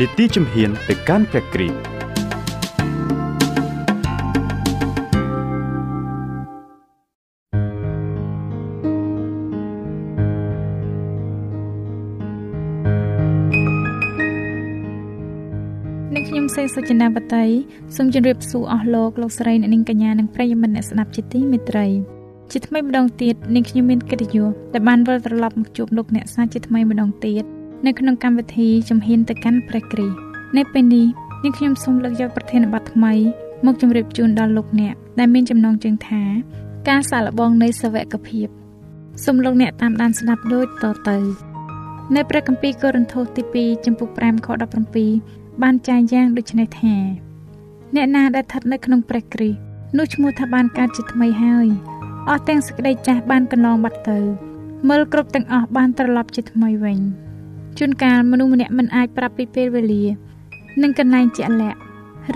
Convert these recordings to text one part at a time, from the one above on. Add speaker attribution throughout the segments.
Speaker 1: នីតិជំហានទៅកាន់ព្រះគ្រីស្ទ
Speaker 2: នឹងខ្ញុំសេងសុចនាបតីសូមជម្រាបសួរអស់លោកលោកស្រីអ្នកនាងកញ្ញានិងប្រិយមិត្តអ្នកស្ដាប់ជាទីមេត្រីជាថ្មីម្ដងទៀតនាងខ្ញុំមានកិត្តិយសដែលបានវិលត្រឡប់មកជួបលោកអ្នកសាជាថ្មីម្ដងទៀត នៅក្នុងកម្មវិធីជំហានទៅកាន់ព្រះគ្រីស្ទនៅពេលនេះនាងខ្ញុំសូមលើកយកប្រធានបទថ្មីមកជម្រាបជូនដល់លោកអ្នកដែលមានចំណងជើងថាការសាកល្បងនៃសវកភាពសូមលោកអ្នកតាមដានស្ដាប់ដូចតទៅនៅព្រះគម្ពីរកូរិនថូសទី2ចំពុក5ខ17បានចែងយ៉ាងដូចនេះថាអ្នកណាដែលស្ថិតនៅក្នុងព្រះគ្រីស្ទនោះឈ្មោះថាបានកើតជាថ្មីហើយអស់ទាំងសេចក្តីចាស់បានកន្លងបាត់ទៅមើលគ្រប់ទាំងអស់បានត្រឡប់ជាថ្មីវិញ ជួនកាលមនុស្សម្នាក់មិនអាចប្រាប់ពីពេលវេលា និងកន្លែងជាក់លាក់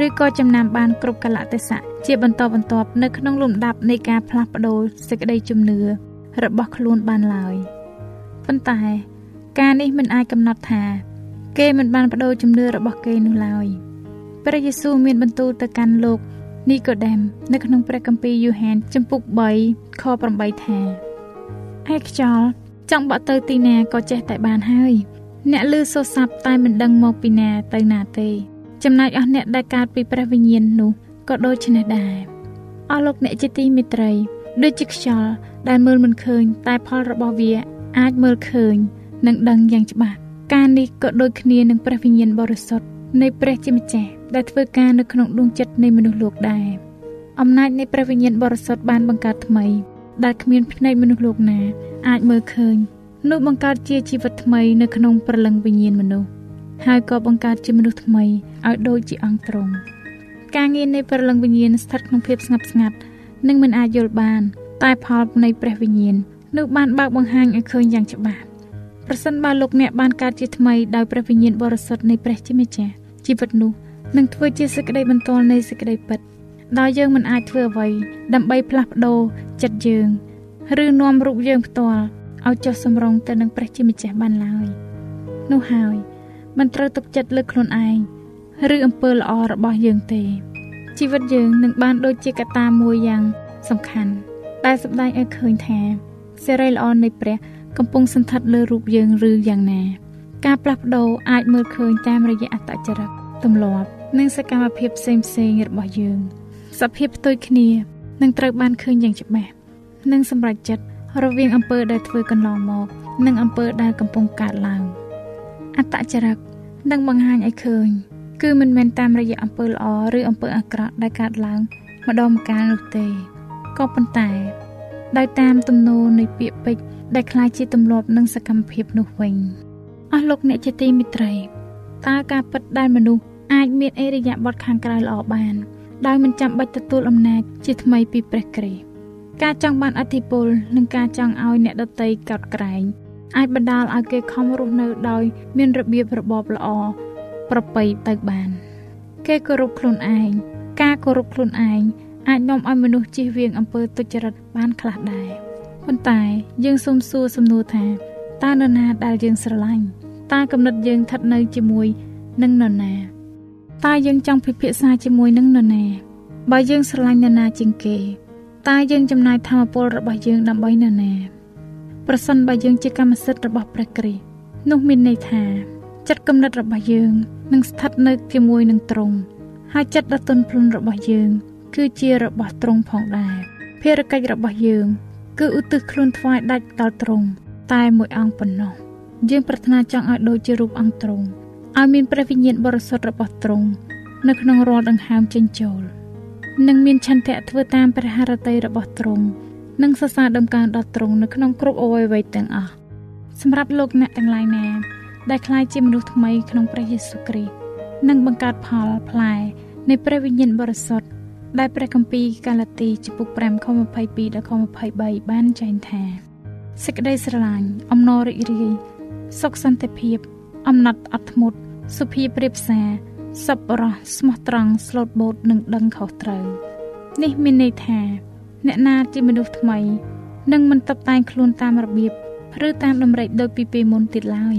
Speaker 2: ឬក៏ចំណាំបានគ្រប់កលៈទេសៈជាបន្តបន្ទាប់នៅក្នុងលំដាប់នៃការផ្លាស់ប្ដូរសេចក្តីជំនឿរបស់ខ្លួនបានឡើយប៉ុន្តែការនេះមិនអាចកំណត់ថា គេមិនបានបដូរជំនឿរបស់គេនោះឡើយព្រះយេស៊ូវមានបន្ទូលទៅកាន់លោកនីកូដេមនៅក្នុងព្រះគម្ពីរយូហានចំពុក3ខ8ថាឯខ្យល់ចង់បក់ទៅទីណាក៏ចេះតែបានហើយ អ្នកលឺសូរស័ព្ទតែមិនដឹងមកពីណាទៅណាទេ ចំណែកអស់អ្នកដែលកើតពីព្រះវិញ្ញាណនោះក៏ដូចនេះដែរអស់លោកអ្នកជាទីមេត្រី ដូចជាខ្យល់ដែលមើលមិនឃើញ តែផលរបស់វា អាចមើលឃើញ និងដឹងយ៉ាងច្បាស់ការនេះក៏ដូចគ្នានឹងព្រះវិញ្ញាណបរិសុទ្ធនៃព្រះជាម្ចាស់ដែលធ្វើការនៅក្នុងដួងចិត្តនៃមនុស្សលោកដែរអំណាចនៃព្រះវិញ្ញាណបរិសុទ្ធបានបង្កើតថ្មីដែលគ្មានភ្នែកមនុស្សលោកណា អាចមើលឃើញ នោះបង្កើតជាជីវិតថ្មីនៅក្នុងព្រលឹងវិញ្ញាណមនុស្សហើយក៏បង្កើតជាមនុស្សថ្មីឲ្យដូចជាអង្គទ្រង់ការងារនៃព្រលឹងវិញ្ញាណស្ថិតក្នុងភាពស្ងប់ស្ងាត់និងមិនអាចយល់បាន តែផលនៃព្រះវិញ្ញាណនោះបានបើកបង្ហាញឲ្យឃើញយ៉ាងច្បាស់ប្រសិនបើលោកអ្នកបានកើតជាថ្មីដោយព្រះវិញ្ញាណបរិសុទ្ធនៃព្រះជាម្ចាស់ជីវិតនោះនឹងធ្វើជាសេចក្តីបន្ទាល់នៃសេចក្តីពិតដោយយើងមិនអាចធ្វើអ្វីដើម្បីផ្លាស់ប្ដូរចិត្តយើង ឬនាំរូបយើងផ្ទាល់ ឲ្យចុះសម្រុងទៅនឹងព្រះជាម្ចាស់បានឡើយនោះហើយមិនត្រូវទុកចិត្តលើខ្លួនឯងឬអំពើល្អរបស់យើងទេ ជីវិតយើងនឹងបានដូចជាកត្តាមួយយ៉ាងសំខាន់ដែលសម្ដែងឲ្យឃើញថាសេរីល្អនៃព្រះកំពុងសន្តិដ្ឋលើរូបយើងឬយ៉ាងណា ការផ្លាស់ប្ដូរអាចមើលឃើញតាមរយៈអត្តចរិតទម្លាប់និងសកម្មភាពផ្សេងផ្សេងរបស់យើង សភាពផ្ទុយគ្នានឹងត្រូវបានឃើញយ៉ាងច្បាស់និងសម្រេចចិត្ត រវាងអំពើដែលធ្វើកន្លងមក និងអំពើដែលកំពុងកើតឡើងអត្តចរិតនឹងបង្ហាញឲ្យឃើញ គឺមិនមែនតាមរយៈអំពើល្អឬអំពើអាក្រក់ដែលកើតឡើងម្ដងម្កាលនោះទេក៏ប៉ុន្តែដោយតាមទំនោរនៃពាក្យពេចន៍ដែលคล้ายជាទម្លាប់និងសកម្មភាពនោះវិញអស់លោកអ្នកជាទីមិត្តតើការពិតដែលមនុស្សអាចមានអេរយៈបទខាងក្រៅល្អបានដោយមិនចាំបាច់ទទួលអំណាចជាថ្មីពីព្រះគ្រីស្ទ ការចង់បានអធិពលនិងការចង់ឲ្យអ្នកដតីកោតក្រែងអាចបណ្ដាលឲ្យគេខំរស់នៅដោយមានរបៀបរបបល្អប្រពៃទៅបាន គេគោរពខ្លួនឯងការគោរពខ្លួនឯងអាចនាំឲ្យមនុស្សជៀសវាងអំពើទុច្ចរិតបានខ្លះដែរប៉ុន្តែយើងសូមសួរសំណួរថាតើនរណាដែលយើងស្រឡាញ់តើគំនិតយើងស្ថិតនៅជាមួយនឹងនរណាតើយើងចង់ពិភាក្សាជាមួយនឹងនរណាបើយើងស្រឡាញ់នរណាជាងគេ តើយើងចំណាយធម៌ពលរបស់យើងដើម្បីនរណាប្រសិនបើយើងជាកម្មសិទ្ធិរបស់ព្រះគ្រីស្ទនោះមានន័យថាចិត្តគំនិតរបស់យើងនឹងស្ថិតនៅជាមួយនឹងទ្រង់ហើយចិត្តដ៏ទន់ភ្លន់របស់យើង គឺជារបស់ទ្រង់ផងដែរភារកិច្ចរបស់យើង គឺឧទ្ទិសខ្លួនថ្វាយដាច់ដល់ទ្រង់តែមួយអង្គប៉ុណ្ណោះយើងប្រាថ្នាចង់ឲ្យដូចជារូបអង្គទ្រង់ឲ្យមានព្រះវិញ្ញាណបរិសុទ្ធរបស់ទ្រង់នៅក្នុងរាល់ដង្ហើមចេញចូល និងមានឆន្ទៈធ្វើតាមព្រះハរតីរបស់ទ្រង់និងសរសើរដំកើងដល់ទ្រង់នៅក្នុងគ្រប់អវយវ័យទាំងអស់សម្រាប់លោកអ្នកទាំងឡាយណាដែលក្លាយជាមនុស្សថ្មីក្នុងព្រះយេស៊ូវគ្រីស្ទនិងបង្កើតផលផ្លែនៃព្រះវិញ្ញាណបរិសុទ្ធដែលព្រះគម្ពីរកាឡាទីចំពុក5ខ22ដល់ខ23បានចែងថាសេចក្តីស្រឡាញ់អំណររីករាយសុខសន្តិភាព អំណត់អត់ធ្មត់សុភាពរៀបសារ សប្បុរសស្មោះត្រង់ស្លូតបូតនិងដឹងខុសត្រូវនេះមានន័យថា អ្នកណាជាមនុស្សថ្មីនឹងមិនតបតែងខ្លួនតាមរបៀបឬតាមតម្រិចដូចពីពេលមុនទៀតឡើយ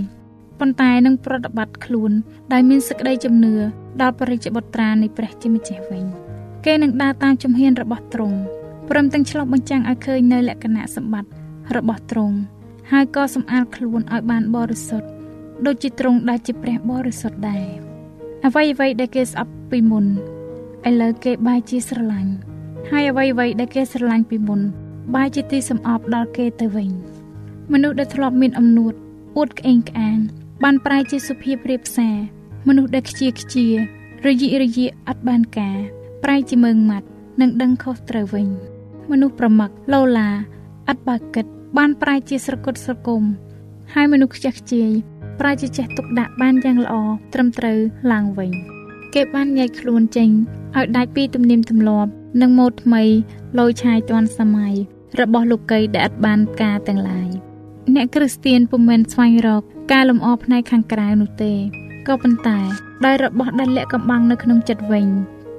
Speaker 2: ប៉ុន្តែនឹងប្រតិបត្តិខ្លួនដែលមានសេចក្តីជំនឿដល់បរិជ្ជបុត្រានៃព្រះជាម្ចាស់វិញគេនឹងដើរតាមជំហានរបស់ទ្រង់ព្រមទាំងឆ្លុះបញ្ចាំងឲ្យឃើញនៅលក្ខណៈសម្បត្តិរបស់ទ្រង់ហើយក៏សម្អាតខ្លួនឲ្យបានបរិសុទ្ធដូចជាទ្រង់ដែលជាព្រះបរិសុទ្ធដែរ អ្វីអ្វីដែលគេស្អប់ពីមុនឥឡូវគេបែរជាស្រឡាញ់ហើយអ្វីអ្វីដែលគេស្រឡាញ់ពីមុនបែរជាទីសំអប់ដល់គេទៅវិញមនុស្សដែលធ្លាប់មានអំនួតអួតក្អេងក្អាង បានប្រែជាសុភាពរៀបសារមនុស្សដែលខ្ជាខ្ជា រយិរយាអត់បានការ ប្រែជាមើងម៉ាត់និងដឹងខុសត្រូវវិញ មនុស្សប្រមឹកឡូឡាអត់បាគិតបានប្រែជាស្រគត់ស្រគំហើយមនុស្សខ្ជះខ្ជាយ ប្រែជាចេះទុកដាក់បានយ៉ាងល្អត្រឹមត្រូវឡើងវិញគេបានញែកខ្លួនចេញឲ្យដាច់ពីទំនៀមទម្លាប់និងម៉ូដថ្មីលោឆាយទាន់សម័យរបស់លោកីដែលឥតបានការទាំងឡាយអ្នកគ្រីស្ទានពុំមែនស្វែងរកការលំអផ្នែកខាងក្រៅនោះទេក៏ប៉ុន្តែដោយរបស់ដែលលាក់កំបាំងនៅក្នុងចិត្តវិញ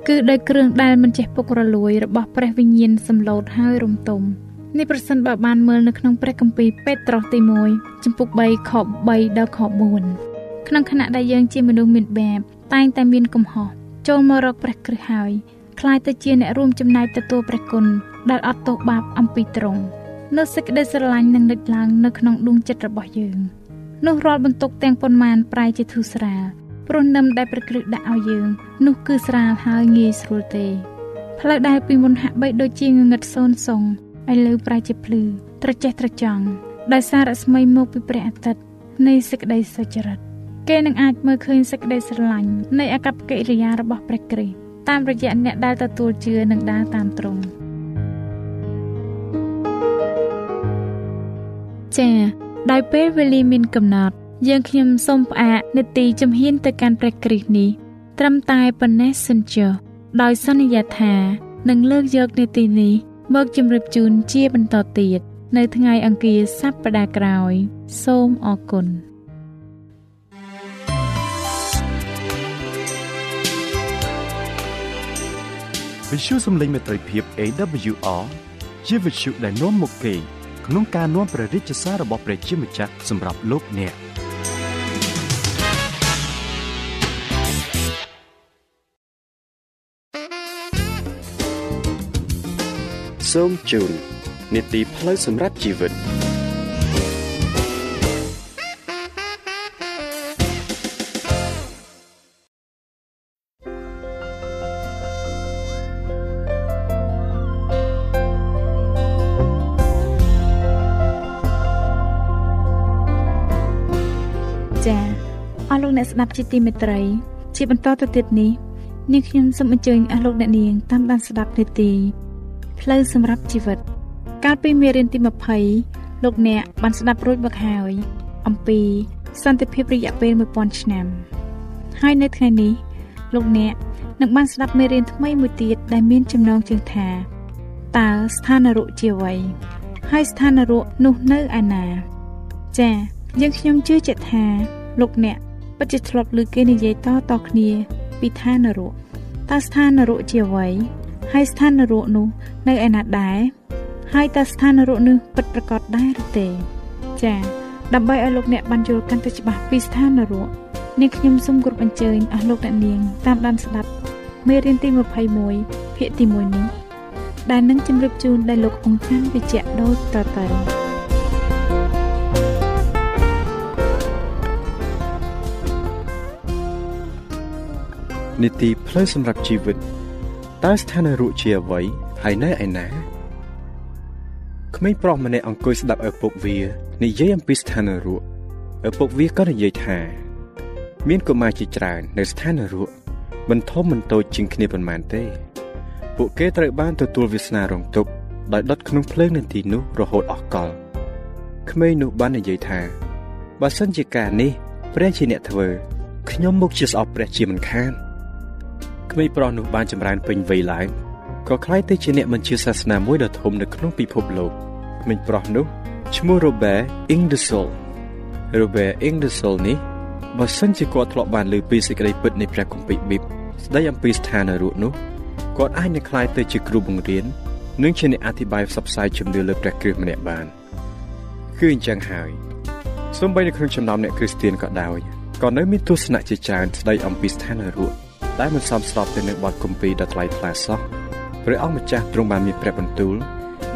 Speaker 2: គឺដោយគ្រឿងដែលមិនចេះពុករលួយរបស់ព្រះវិញ្ញាណសំឡូតហើយរំទុំ នេះប្រសិនបើបានមើលនៅក្នុងព្រះគម្ពីរពេត្រុសទី1ចំពុក3ខ3ដល់ខ4ក្នុងខណៈដែលយើងជាមនុស្សមានបាបតែងតែមានកំហុសចូលមករកព្រះគ្រឹះហើយខ្លាចទៅជាអ្នករួមចំណែកទទួលព្រះគុណដែលអត់ទោសបាបអំពីទ្រង់នៅសេចក្តីស្រឡាញ់នឹងលេចឡើងនៅក្នុងដួងចិត្តរបស់យើងនោះរាល់បន្ទុកទាំងប៉ុន្មានប្រែជាធូរស្រាលព្រោះនឹមដែលព្រះគ្រឹះដាក់ឲ្យយើង នោះគឺស្រាលហើយងាយស្រួលទេផ្លូវដែលពីមុនហាក់បីដូចជាងងឹតសូនសង ឥឡូវប្រែជាភ្លឺត្រចេះត្រចង់ដោយសាររស្មីមកពីព្រះអាទិត្យនៃសេចក្តីសុចរិតគេនឹងអាចមើលឃើញសេចក្តីស្រឡាញ់នៃអកប្បកិរិយារបស់ព្រះគ្រីស្ទតាមរយៈអ្នកដែលទទួលជឿនិងដើរតាមទ្រង់ចា៎ដោយពេលវេលាមានកំណត់ យើងខ្ញុំសូមផ្អាកនេតិជំហានទៅកាន់ព្រះគ្រីស្ទនេះត្រឹមតែប៉ុណ្ណេះសិនចុះដោយសន្យាថានឹងលើកយកនេតិនេះ មកជម្រាបជូនជាបន្តទៀតនៅថ្ងៃអង្គារសប្តាហ៍ក្រោយ សូមអរគុណ
Speaker 1: វិទ្យុសំឡេងមេត្រីភាព AWR ជាវិទ្យុដែលនាំមុខគេក្នុងការនាំព្រះរាជសាររបស់ព្រះជាម្ចាស់សម្រាប់លោកអ្នក សូមជូននីតិផ្លូវសម្រាប់ជីវិត
Speaker 2: ចាអស់លោកអ្នកស្ដាប់ជាទីមេត្រី ជាបន្តទៅទៀតនេះនាងខ្ញុំសូមអញ្ជើញអស់លោកអ្នកនាងតាមដានស្ដាប់នាទី ផ្លូវសម្រាប់ជីវិត កាលពីមេរៀនទី20លោកអ្នកបានស្ដាប់រួចមកហើយអំពីសន្តិភាពរយៈពេល1000ឆ្នាំ ហើយនៅថ្ងៃនេះលោកអ្នកនឹងបានស្ដាប់មេរៀនថ្មីមួយទៀតដែលមានចំណងជើងថាតើស្ថានរុជាអ្វីហើយស្ថានរុនោះនៅឯណា ចា៎យើងខ្ញុំជឿជាក់ថាលោកអ្នកពិតជាធ្លាប់ឮគេនិយាយតតគ្នាពីឋានរុតើស្ថានរុជាអ្វី ហើយស្ថាននរកនោះ នៅឯណាដែរហើយតើស្ថាននរកនោះពិតប្រាកដដែរឬទេចា៎ដើម្បីឲ្យលោកអ្នកបានយល់កាន់តែច្បាស់ពីស្ថាននរកនាងខ្ញុំសូមគោរពអញ្ជើញអស់លោកអ្នកនាងតាមដានស្ដាប់មេរៀនទី21ភាគទី1នេះដែលនឹងជម្រាបជូនដល់លោកអង្គច័ន្ទវិជ្ជៈដូចតទៅ
Speaker 1: នីតិផ្លូវសម្រាប់ជីវិត តើស្ថានរូបជាអ្វីហើយនៅឯណាក្មេងប្រុសម្នាក់អង្គុយស្ដាប់ឪពុកវានិយាយអំពីស្ថានរូបឪពុកវាក៏និយាយថា មានកុមារជាច្រើននៅស្ថានរូបមិនធំមិនតូចជាងគ្នាប៉ុន្មានទេ ពួកគេត្រូវបានទទួលវាសនារងទុក្ខដោយដុតក្នុងភ្លើងនៅទីនោះរហូតអស់កលក្មេងនោះបាននិយាយថាបើសិនជាការនេះព្រះជាអ្នកធ្វើខ្ញុំមុខជាស្អប់ព្រះជាមិនខាន ក្មេងប្រុសនោះបានចម្រើនពេញវ័យឡើងក៏ក្លាយទៅជាអ្នកបញ្ជាសាសនាមួយដ៏ធំនៅក្នុងពិភពលោកក្មេងប្រុសនោះឈ្មោះ Robert Ingersoll Robert Ingersoll នេះបើសិនជាគាត់ធ្លាប់បានលើពីសេចក្តីពិតនៃព្រះគម្ពីរប៊ីបស្ដីអំពីស្ថានរូបនោះគាត់អាចនឹងក្លាយទៅជាគ្រូបង្រៀននិងជាអ្នកអធិប្បាយផ្សព្វផ្សាយជំនឿលើព្រះគ្រីស្ទម្នាក់បានគឺអញ្ចឹងហើយសូម្បីនៅក្នុងចំណោមអ្នកគ្រីស្ទានក៏ដោយក៏នៅមានទស្សនៈជាច្រើនស្ដីអំពីស្ថានរូប ដែលមិនសមស្របទៅនឹងបទគម្ពីរដ៏ថ្លៃថ្លាសោះព្រះអង្គម្ចាស់ទ្រង់បានមានព្រះបន្ទូល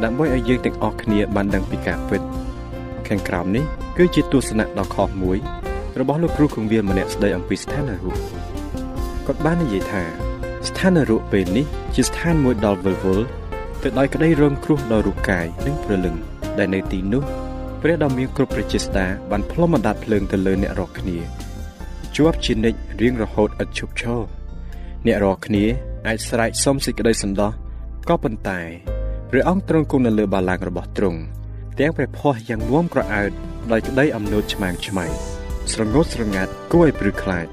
Speaker 1: ដើម្បីឲ្យយើងទាំងអស់គ្នាបានដឹងពីការពិតខាងក្រោមនេះគឺជាទស្សនៈដ៏ខុសមួយ របស់លោកគ្រូគង្វាលម្នាក់ស្ដីអំពីស្ថានរូបគាត់បាននិយាយថាស្ថានរូបពេលនេះជាស្ថានមួយដ៏វិលវល់ទៅដោយក្តីរងគ្រោះដល់រូបកាយនិងព្រលឹងដែលនៅទីនោះព្រះដ៏មានគ្រប់ព្រះចេស្តាបានផ្លុំបណ្ដាតភ្លើងទៅលើអ្នករាល់គ្នាជាប់ជានិច្ចរៀងរហូតឥតឈប់ឈរ អ្នករាល់គ្នាអាចស្រែកសុំសេចក្តីសន្តោសក៏ប៉ុន្តែព្រះអង្គទ្រង់គង់នៅលើបាឡាំងរបស់ទ្រង់ទាំងព្រះភ័ស្ត្រយ៉ាងងំក្រអើតដោយក្តីអំណូតឆ្មាំងឆ្មៃស្រងត់ស្រងាត់គួរឲ្យព្រឺខ្លាច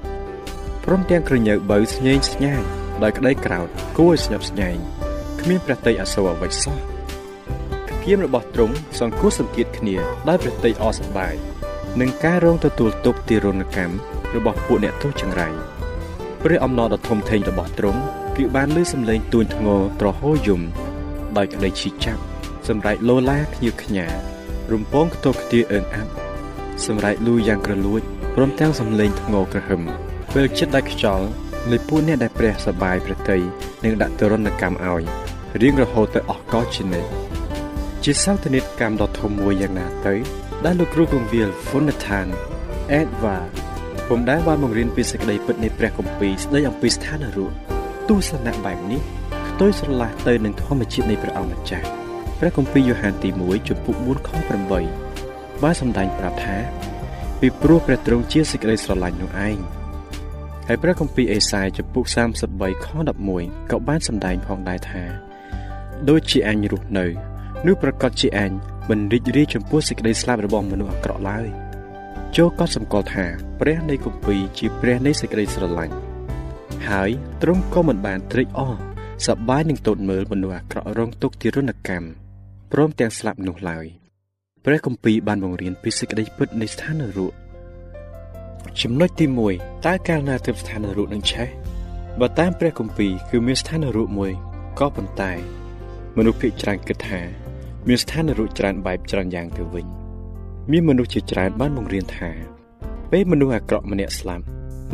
Speaker 1: ព្រមទាំងក្រញើបើស្ញែងស្ញាញដោយក្តីក្រោធគួរឲ្យស្ញប់ស្ញែងគ្មានព្រះតីអសូរអ្វីសោះគៀមរបស់ទ្រង់សង្គ្រោះសង្កៀតគ្នាដោយព្រះតីអសប្បាយនឹងការរងទទួលទុកទារុណកម្មរបស់ពួកអ្នកទោសចង្រៃ ព្រះអំណរដ៏ធំធេងរបស់ទ្រង់គឺបានលើសំឡេងទួញធ្ងរត្រហោយំ ដោយក្តីឈឺចាប់សម្រែកលោឡាខ្ញៀវខ្ញា រំពងខ្ទោខ្ទាអើងអាប់សម្រែកលូយ៉ាងក្រលួចព្រមទាំងសំឡេងធ្ងរក្រហឹមពេលចិត្តដាច់ខ្យល់នៃពួកអ្នកដែលព្រះសបាយប្រតិយនឹងដាក់ទរណកម្មឲ្យរៀងរហូតទៅអស់កលជានិច្ចជាសោតនិតកម្មដ៏ធំមួយយ៉ាងណាទៅដែលលោកគ្រូគង្វាល Fonatan Edward ពុំដែលបានបង្រៀនពីសេចក្តីពិតនៃព្រះគម្ពីរស្ដីអំពីស្ថានរូបទស្សនៈបែបនេះផ្ទុយស្រឡះទៅនឹងធម្មជាតិនៃព្រះអង្គម្ចាស់ព្រះគម្ពីរយ៉ូហានទី1ចំពុក4ខ8បានសម្ដែងប្រាប់ថាពីព្រោះព្រះទ្រង់ជាសេចក្តីស្រឡាញ់នោះឯងហើយព្រះគម្ពីរអេសាយចំពុក33ខ11ក៏បានសម្ដែងផងដែរថាដូចជាអញរស់នៅនោះប្រកាសជាអញមិនរីករាយចំពោះសេចក្តីស្លាប់របស់មនុស្សអាក្រក់ឡើយ ចូលក៏សម្គាល់ថាព្រះនៃគម្ពីរជាព្រះនៃសេចក្តីស្រឡាញ់ហើយទ្រង់ក៏មិនបានត្រេកអរសប្បាយនឹងទតមើលមនុស្សអាក្រក់រងទុក្ខទារុណកម្មព្រមទាំងស្លាប់នោះឡើយព្រះគម្ពីរបានបង្រៀនពីសេចក្តីពិតនៃស្ថានរូបចំណុចទី1តើកាលណាទើបស្ថានរូបនឹងឆេះបើតាមព្រះគម្ពីរគឺមានស្ថានរូបមួយក៏ប៉ុន្តែ មនុស្សភាគច្រើនគិតថា មានស្ថានរូបច្រើនបែបច្រើនយ៉ាងទៅវិញ មានមនុស្សជាច្រើនបានបង្រៀនថា ពេលមនុស្សអាក្រក់ម្នាក់ស្លាប់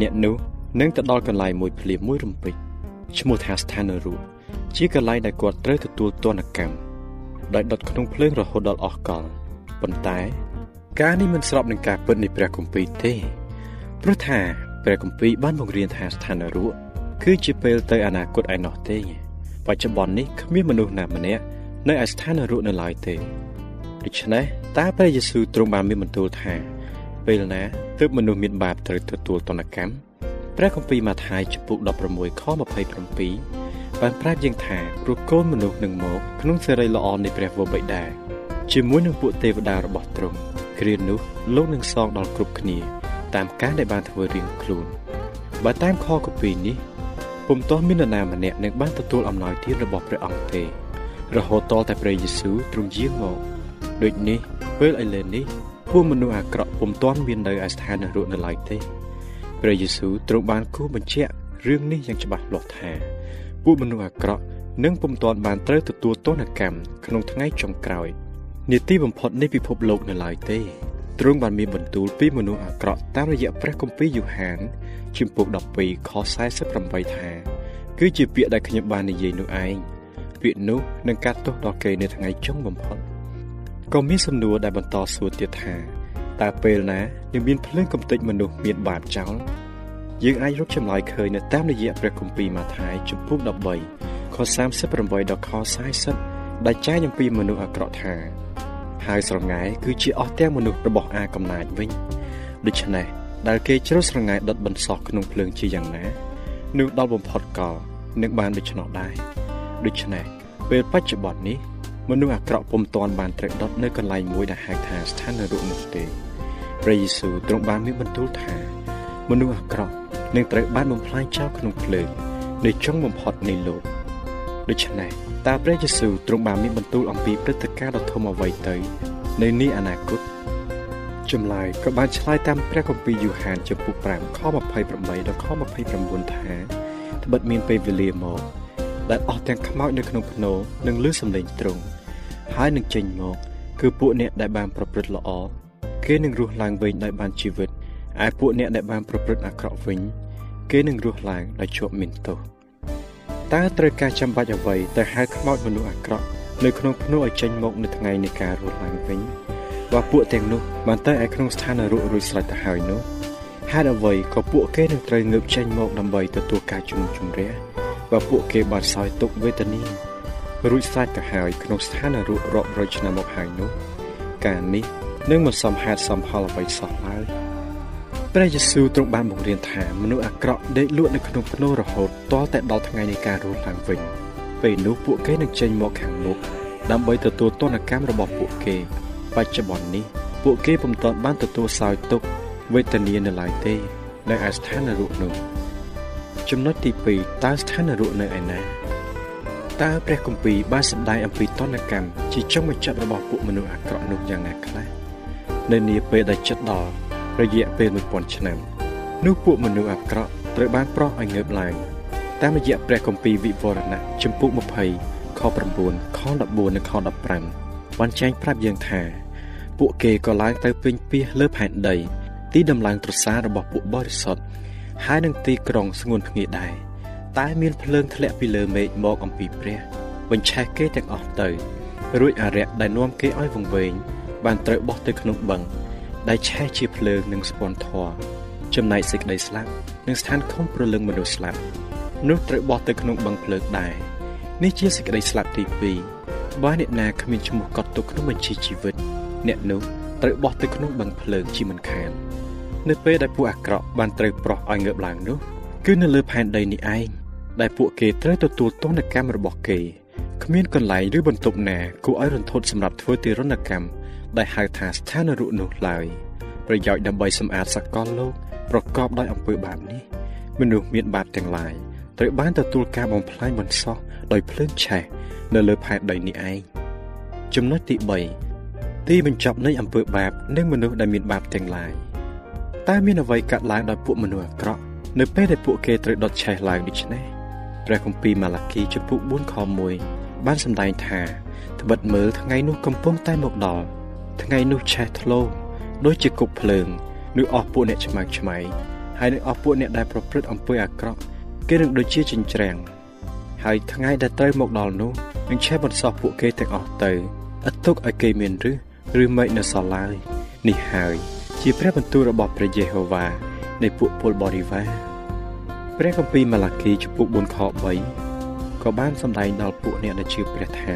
Speaker 1: អ្នកនោះនឹងទៅដល់កន្លែងមួយភ្លាមមួយរំពេចឈ្មោះថាស្ថានរូបជាកន្លែងដែលគាត់ត្រូវទទួលទណ្ឌកម្មដោយដុតក្នុងភ្លើងរហូតដល់អស់កលប៉ុន្តែ ការនេះមិនស្របនឹងការពិតនៃព្រះគម្ពីរទេព្រោះថាព្រះគម្ពីរបានបង្រៀនថាស្ថានរូបគឺជាពេលទៅអនាគតឯណោះទេបច្ចុប្បន្ននេះគ្មានមនុស្សណាម្នាក់នៅឯស្ថានរូបនៅឡើយទេ ដូច្នេះតើព្រះយេស៊ូវទ្រង់បានមានបន្ទូលថា ពេលណាទើបមនុស្សមានបាបត្រូវទទួលទណ្ឌកម្មព្រះគម្ពីរម៉ាថាយចំពុក16ខ27បានប្រាប់យើងថាព្រោះកូនមនុស្សនឹងមកក្នុងសេរីល្អនៃព្រះវរបិតាជាមួយនឹងពួកទេវតារបស់ទ្រង់គ្រានោះលោកនឹងសងដល់គ្រប់គ្នា តាមការដែលបានធ្វើរៀងខ្លួនបើតាមខគម្ពីរនេះពុំទាស់មាននរណាម្នាក់នឹងបានទទួលអំណោយទានរបស់ព្រះអង្គទេរហូតតតែព្រះយេស៊ូវទ្រង់យាងមក ដូចនេះពេលឥឡូវនេះពួកមនុស្សអាក្រក់ពុំទាន់មាននៅឯស្ថានរស់នៅឡើយទេព្រះយេស៊ូវទ្រង់បានគូបញ្ជាក់រឿងនេះយ៉ាងច្បាស់លាស់ថាពួកមនុស្សអាក្រក់នឹងពុំទាន់បានត្រូវទទួលទណ្ឌកម្មក្នុងថ្ងៃចុងក្រោយនាទីបំផុតនៃពិភពលោកនៅឡើយទេទ្រង់បានមានបន្ទូលពីមនុស្សអាក្រក់តាមរយៈព្រះគម្ពីរយូហានជំពូក12ខ48ថាគឺជាពាក្យដែលខ្ញុំបាននិយាយនោះឯងពាក្យនោះនឹងកាត់ទោសដល់គេនៅថ្ងៃចុងបំផុត ក៏មានសំណួរដែលបន្តសួរទៀតថាតើពេលណានឹងមានភ្លើងកំទេចមនុស្សមានបាបចោលយើងអាចរកចម្លើយឃើញនៅតាមរយៈព្រះគម្ពីរម៉ាថាយជំពូក13ខ38ដល់ខ40ដែលចែងអំពីមនុស្សអាក្រក់ថាហើយស្រងាយគឺជាអស់ទាំងមនុស្សរបស់អាកំណាចវិញដូច្នេះដែលគេជ្រុលស្រងាយដុតបន្សោះក្នុងភ្លើងជាយ៉ាងណានោះដល់បំផុតក៏នឹងបានដូច្នោះដែរដូច្នេះពេលបច្ចុប្បន្ននេះ មនុស្សអាក្រក់ពុំទាន់បានត្រូវដុតនៅកន្លែងមួយដែលហៅថាស្ថាននរកនោះទេព្រះយេស៊ូវទ្រង់បានមានបន្ទូលថាមនុស្សអាក្រក់នឹងត្រូវបានបំផ្លាញចោលក្នុងភ្លើងនៅចុងបំផុតនៃលោកដូច្នេះតើព្រះយេស៊ូវទ្រង់បានមានបន្ទូលអំពីព្រឹត្តិការណ៍ដ៏ធំអ្វីទៅ នៅនេះអនាគតចម្លើយក៏បានឆ្លើយតាមព្រះគម្ពីរយូហានចំពុក5ខ28ដល់ខ29ថាត្បិតមានពេលវេលាមកដែលអស់ទាំងខ្មោចនៅក្នុងភ្នោនឹងលឺសំឡេងទ្រង់ ហើយនឹងចេញមកគឺពួកអ្នកដែលបានប្រព្រឹត្តល្អគេនឹងរស់ឡើងវិញដោយបានជីវិតឯពួកអ្នកដែលបានប្រព្រឹត្តអាក្រក់វិញគេនឹងរស់ឡើងដោយជាប់មានទោសតើត្រូវការចាំបាច់អ្វីទៅហៅខ្មោចមនុស្សអាក្រក់នៅក្នុងភ្នោះឲ្យចេញមកនៅថ្ងៃនៃការរស់ឡើងវិញបើពួកទាំងនោះបានទៅឯក្នុងស្ថាននរករួចស្រេចទៅហើយនោះហេតុអ្វីក៏ពួកគេនឹងត្រូវងើបចេញមកដើម្បីទទួលការជំនុំជម្រះបើពួកគេបានសោយទុកវេទនា រួចស្រេចទៅហើយក្នុងស្ថាននរករាប់រយឆ្នាំមកហើយនោះ ការនេះនឹងមិនសមហេតុសមផលអ្វីសោះឡើយព្រះយេស៊ូវទ្រង់បានបង្រៀនថាមនុស្សអាក្រក់ដេកលក់នៅក្នុងភ្នូរហូតទាល់តែដល់ថ្ងៃនៃការរស់ឡើងវិញពេលនោះពួកគេនឹងចេញមកខាងមុខដើម្បីទទួលទណ្ឌកម្មរបស់ពួកគេ បច្ចុប្បន្ននេះពួកគេពុំទាន់បានទទួលសោយទុក្ខវេទនានៅឡើយទេ នៅឯស្ថាននរកនោះចំណុចទី2តើស្ថាននរកនៅឯណា តើព្រះគម្ពីរបានសម្ដែងអំពីតនកម្មជាចុងបញ្ចប់របស់ពួកមនុស្សអាក្រក់នោះយ៉ាងណាខ្លះនៅនាពេលដែលចិត្តដល់រយៈពេល1000ឆ្នាំនោះពួកមនុស្សអាក្រក់ត្រូវបានប្រោសឲ្យងើបឡើងតាមរយៈព្រះគម្ពីរវិវរណៈជំពូក20ខ9ខ14និងខ15បានចែងប្រាប់យើងថា ពួកគេក៏ឡើងទៅពេញពាសលើផែនដី ទីដំឡើងត្រសាររបស់ពួកបរិសុទ្ធហើយនឹងទីក្រុងស្ងួនភ្ងាដែរ តែមានភ្លើងធ្លាក់ពីលើមេឃមកអំពីព្រះបញ្ឆេះគេទាំងអស់ទៅ រួចអារក្សដែលនាំគេឲ្យវង្វេង បានត្រូវបោះទៅក្នុងបឹងដែលឆេះជាភ្លើងនិងស្ពាន់ធរចំណែកសេចក្តីស្លាប់និងស្ថានខំប្រលឹងមនុស្សស្លាប់នោះត្រូវបោះទៅក្នុងបឹងភ្លើងដែរនេះជាសេចក្តីស្លាប់ទី2បើអ្នកណាគ្មានឈ្មោះកត់ទុកក្នុងបញ្ជីជីវិត អ្នកនោះត្រូវបោះទៅក្នុងបឹងភ្លើងជាមិនខាននៅពេលដែលពួកអាក្រក់បានត្រូវប្រោះឲ្យងើបឡើងនោះ គឺនៅលើផែនដីនេះឯង ដែលពួកគេត្រូវទទួលទណ្ឌកម្មរបស់គេគ្មានកន្លែងឬបន្ទប់ណាគួរឲ្យរន្ធត់សម្រាប់ធ្វើទារុណកម្មដែលហៅថាស្ថានរុនោះឡើយប្រយោជន៍ដើម្បីសម្អាតសកលលោកប្រកបដោយអំពើបាបនេះមនុស្សមានបាបទាំងឡាយត្រូវបានទទួលការបំផ្លាញបន្សោះដោយភ្លើងឆេះនៅលើផែនដីនេះឯងចំណុចទី3ទីបញ្ចប់នៃអំពើបាបនិងមនុស្សដែលមានបាបទាំងឡាយតើមានអ្វីកាត់ឡើងដោយពួកមនុស្សអាក្រក់នៅពេលដែលពួកគេត្រូវដុតឆេះឡើងដូច្នេះ ព្រះគម្ពីរម៉ាឡាគីចំពុក4ខ1បានសម្ដែងថាត្បិតមើលថ្ងៃនោះកំពុងតែមកដល់ថ្ងៃនោះឆេះធ្លោដូចជាគប់ភ្លើងនឹងអស់ពួកអ្នកឆ្មាំឆ្មៃហើយនឹងអស់ពួកអ្នកដែលប្រព្រឹត្តអំពើអាក្រក់គេនឹងដូចជាចិញ្ច្រាំងហើយថ្ងៃដែលត្រូវមកដល់នោះនឹងឆេះបន្សោះពួកគេទាំងអស់ទៅឥតទុកឲ្យគេមានរឹសឬមែកនៅសល់ឡើយនេះហើយ ជាព្រះបន្ទូលរបស់ព្រះយេហូវ៉ានៃពួកពលបរិវារ ព្រះគម្ពីរម៉ាឡាគីចំពុក4ខ3ក៏បានសម្ដែងដល់ពួកអ្នកដែលជឿព្រះថា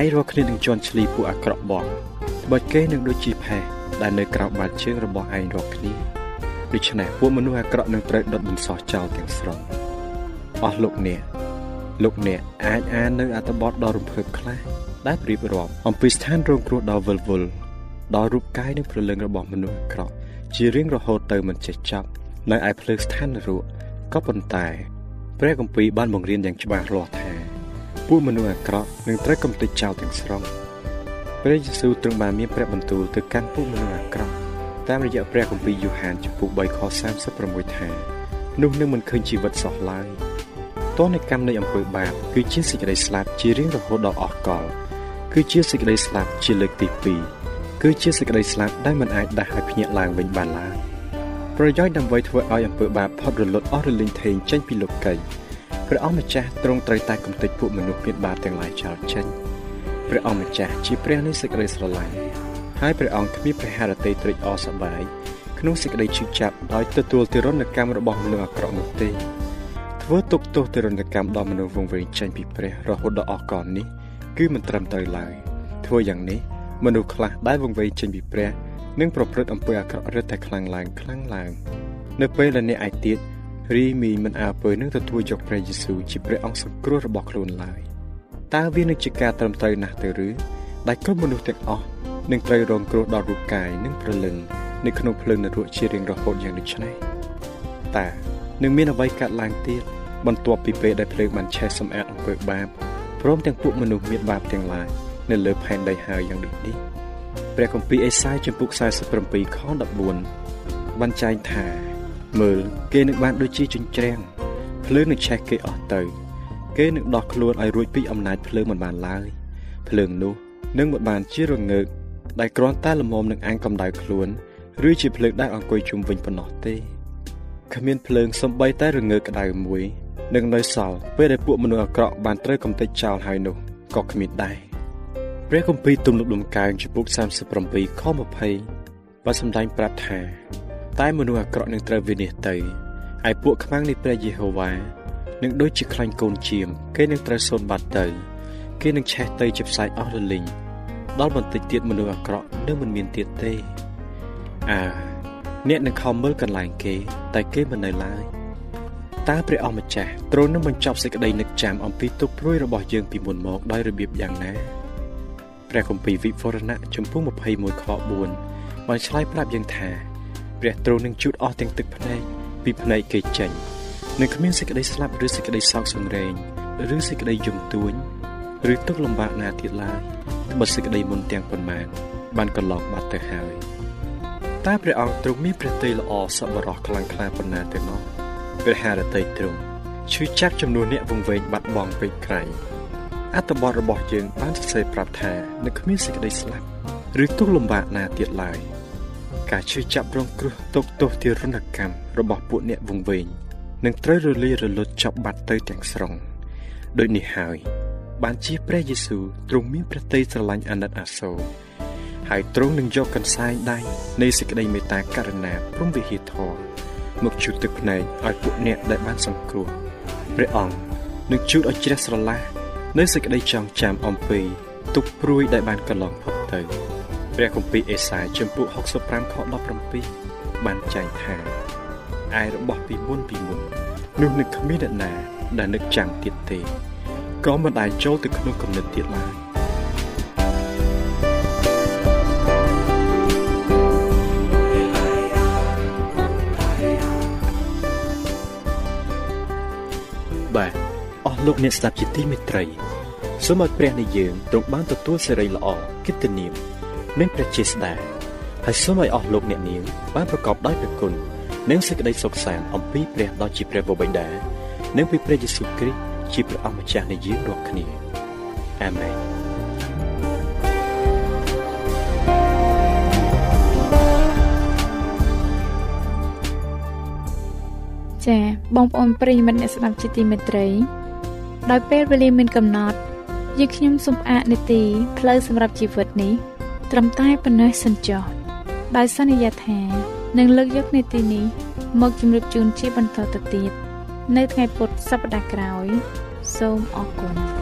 Speaker 1: ឯងរាល់គ្នានឹងជន់ឈ្លីពួកអាក្រក់បងបើគេនឹងដូចជាផេះដែលនៅក្រៅបាតជើងរបស់ឯងរាល់គ្នាដូច្នេះពួកមនុស្សអាក្រក់នឹងត្រូវដុតបន្សោះចោលទាំងស្រុងអស់លោកអ្នកលោកអ្នកអាចអាននៅអត្ថបទដ៏រំភើបខ្លះដែលប្រៀបរាប់អំពីស្ថានរងគ្រោះដ៏វិលវល់ដល់រូបកាយនិងព្រលឹងរបស់មនុស្សអាក្រក់ជារៀងរហូតទៅមិនចេះចប់ នៅឯភ្លើងស្ថាននរកក៏ប៉ុន្តែព្រះគម្ពីរបានបង្រៀនយ៉ាងច្បាស់លាស់ថាពួកមនុស្សអាក្រក់នឹងត្រូវកំទេចចោលទាំងស្រុងព្រះយេស៊ូវទ្រង់បានមានព្រះបន្ទូលទៅកាន់ពួកមនុស្សអាក្រក់តាមរយៈព្រះគម្ពីរយូហានចំពុក3ខ36ថានោះនឹងមិនឃើញជីវិតសោះឡើយតនកម្មនៃអំពើបាបគឺជាសេចក្តីស្លាប់ជារៀងរហូតដល់អស់កលគឺជាសេចក្តីស្លាប់ជាលើកទី2គឺជាសេចក្តីស្លាប់ដែលមិនអាចដាស់ឲ្យភ្ញាក់ឡើងវិញបានឡើយ ប្រយោជន៍ដើម្បីធ្វើឲ្យអំពើបាបផុតរលត់អស់រលីងថេងចេញពីលោកីព្រះអង្គម្ចាស់ទ្រង់ត្រូវតែកំទេចពួកមនុស្សមានបាបទាំងឡាយចោលចេញព្រះអង្គម្ចាស់ជាព្រះនៃសេចក្តីស្រឡាញ់ហើយព្រះអង្គគ្មានព្រះハរតីត្រេកអរសប្បាយខក្នុងសេចក្តីឈឺចាប់ដោយទទួលទិរណកម្មរបស់មនុស្សអាក្រក់នោះទេធ្វើទុកទោសទិរណកម្មដល់មនុស្សវង្វេងចេញពីព្រះរហូតដល់អស់កលនេះគឺមិនត្រឹមត្រូវឡើយធ្វើយ៉ាងនេះមនុស្សខ្លះដែលវង្វេងចេញពីព្រះ នឹងប្រព្រឹត្តអំពើអាក្រក់រឹតតែខ្លាំងឡើងខ្លាំងឡើងនៅពេលដែលអ្នកឯទៀតរីមីមិនអើពើនឹងទទួលយកព្រះយេស៊ូវជាព្រះអង្គសង្គ្រោះរបស់ខ្លួនឡើយតើវានឹងជាការត្រឹមត្រូវណាស់ទៅឬដែលគ្រប់មនុស្សទាំងអស់នឹងត្រូវរងគ្រោះដល់រូបកាយនិងព្រលឹងនៅក្នុងភ្លើងនរកជារៀងរហូតយ៉ាងដូចនេះតើនឹងមានអ្វីកើតឡើងទៀតបន្ទាប់ពីពេលដែលភ្លើងបានឆេះសម្អាតអំពើបាបព្រមទាំងពួកមនុស្សមានបាបទាំងឡាយនៅលើផែនដីហើយយ៉ាងដូចនេះ ព្រះគម្ពីរអេសាយចំពុក47ខ14បានចែងថា មើលគេនឹងបានដូចជាជញ្ជ្រាំងភ្លើងនឹងឆេះគេអស់ទៅ គេនឹងដោះខ្លួនឲ្យរួចពីអំណាចភ្លើងមិនបានឡើយភ្លើងនោះនឹងមិនបានជារងើកដែលគ្រាន់តែលមមនឹងអាំងកម្ដៅខ្លួនឬជាភ្លើងដែលអង្គុយជុំវិញប៉ុណ្ណោះទេគ្មានភ្លើងសំបីតែរងើកក្ដៅមួយនឹងនៅសល់ពេលដែលពួកមនុស្សអាក្រក់បានត្រូវកំទេចចោលហើយនោះក៏គ្មានដែរ ព្រះគម្ពីរទំនុកដំកើងចំពុក37ខ20បានសម្ដែងប្រាប់ថាតែមនុស្សអាក្រក់នឹងត្រូវវិនិច្ឆ័យទៅហើយពួកខ្មាំងនៃព្រះយេហូវ៉ានឹងដូចជាខ្លាញ់កូនជៀមគេនឹងត្រូវសូន្យបាត់ទៅ គេនឹងឆេះទៅជាផ្សាយអស់រលីងដល់បន្តិចទៀតមនុស្សអាក្រក់នឹងមិនមានទៀតទេអើអ្នកនឹងខំមើលកន្លែងគេ តែគេមិននៅឡើយតើព្រះអម្ចាស់ទ្រង់នឹងបញ្ចប់សេចក្តីនឹកចាំអំពីទុកព្រួយរបស់យើងពីមុនមកដោយរបៀបយ៉ាងណា ព្រះគម្ពីរវិវរណៈចំពោះ21ខ4បានឆ្លើយប្រាប់យើងថាព្រះទ្រង់នឹងជូតអស់ទាំងទឹកភ្នែកពីភ្នែកគេចេញនឹងគ្មានសេចក្តីស្លាប់ឬសេចក្តីសោកសង្រេងឬសេចក្តីយំទួញឬទុកលំបាកណាទៀតឡើយបើសេចក្តីមុនទាំងប៉ុន្មាន បានកន្លងបាត់ទៅហើយតើព្រះអង្គទ្រង់មានព្រះទ័យល្អសប្បុរសខ្លាំងក្លាប៉ុណ្ណាទៅនោះព្រះハរតីទ្រង់ឈឺចាប់ចំនួនអ្នកវង្វេងបាត់បង់ពេកក្រៃ អត្ថបទរបស់យើងបានសរសេរប្រាប់ថានឹងគ្មានសេចក្តីស្លាប់ឬទុកលំបាកណាទៀតឡើយការឈឺចាប់រងគ្រោះទុកទោសទារុណកម្មរបស់ពួកអ្នកវង្វេងនឹងត្រូវរលាយរលត់ចប់បាត់ទៅទាំងស្រុងដូចនេះហើយ បានជាព្រះយេស៊ូវទ្រង់មានព្រះទ័យស្រឡាញ់អាណិតអាសូរហើយទ្រង់នឹងយកកន្សែងដៃនៃសេចក្តីមេត្តាករុណាព្រមវិហារធម៌មកជូតទឹកភ្នែកឲ្យពួកអ្នកដែលបានសង្គ្រោះព្រះអង្គនឹងជូតឲ្យជ្រះស្រឡះ នៅសេចក្តីចងចាំអំពីទុកព្រួយដែលបានកន្លងផុតទៅព្រះគម្ពីរអេសាយចំពុក65ខ17បានចែងថាឯរបស់ពីមុនពីមុននោះនឹងគ្មានអ្នកណាដែលនឹកចាំទៀតទេក៏មិនដែលចូលទៅក្នុងគំនិតទៀតឡើយ លោកអ្នកស្ដាប់ជាទីមេត្រីសូមឲ្យព្រះនៃយើងទ្រង់បានទទួលសេរីល្អកិត្តិនាមនិងព្រះជាស្ដាហើយសូមឲ្យអស់លោកអ្នកនាងបានប្រកបដោយព្រះគុណនិងសេចក្តីសុខសាន្តអំពីព្រះដ៏ជាព្រះវរបិតានិងពីព្រះយេស៊ូវគ្រីស្ទជាព្រះអម្ចាស់នៃយើងរាល់គ្នាអាមែន
Speaker 2: ចា៎បងប្អូនប្រិយមិត្តអ្នកស្ដាប់ជាទីមេត្រី ដោយពេលវេលាមានកំណត់យើងខ្ញុំសូមផ្អាកនីតិផ្លូវសម្រាប់ជីវិតនេះត្រឹមតែប៉ុណ្ណេះសិនចុះដោយសន្យាថានឹងលើកយកនីតិនេះមកជម្រាបជូនជាបន្តទៅទៀតនៅថ្ងៃពុធសប្តាហ៍ក្រោយ សូមអរគុណ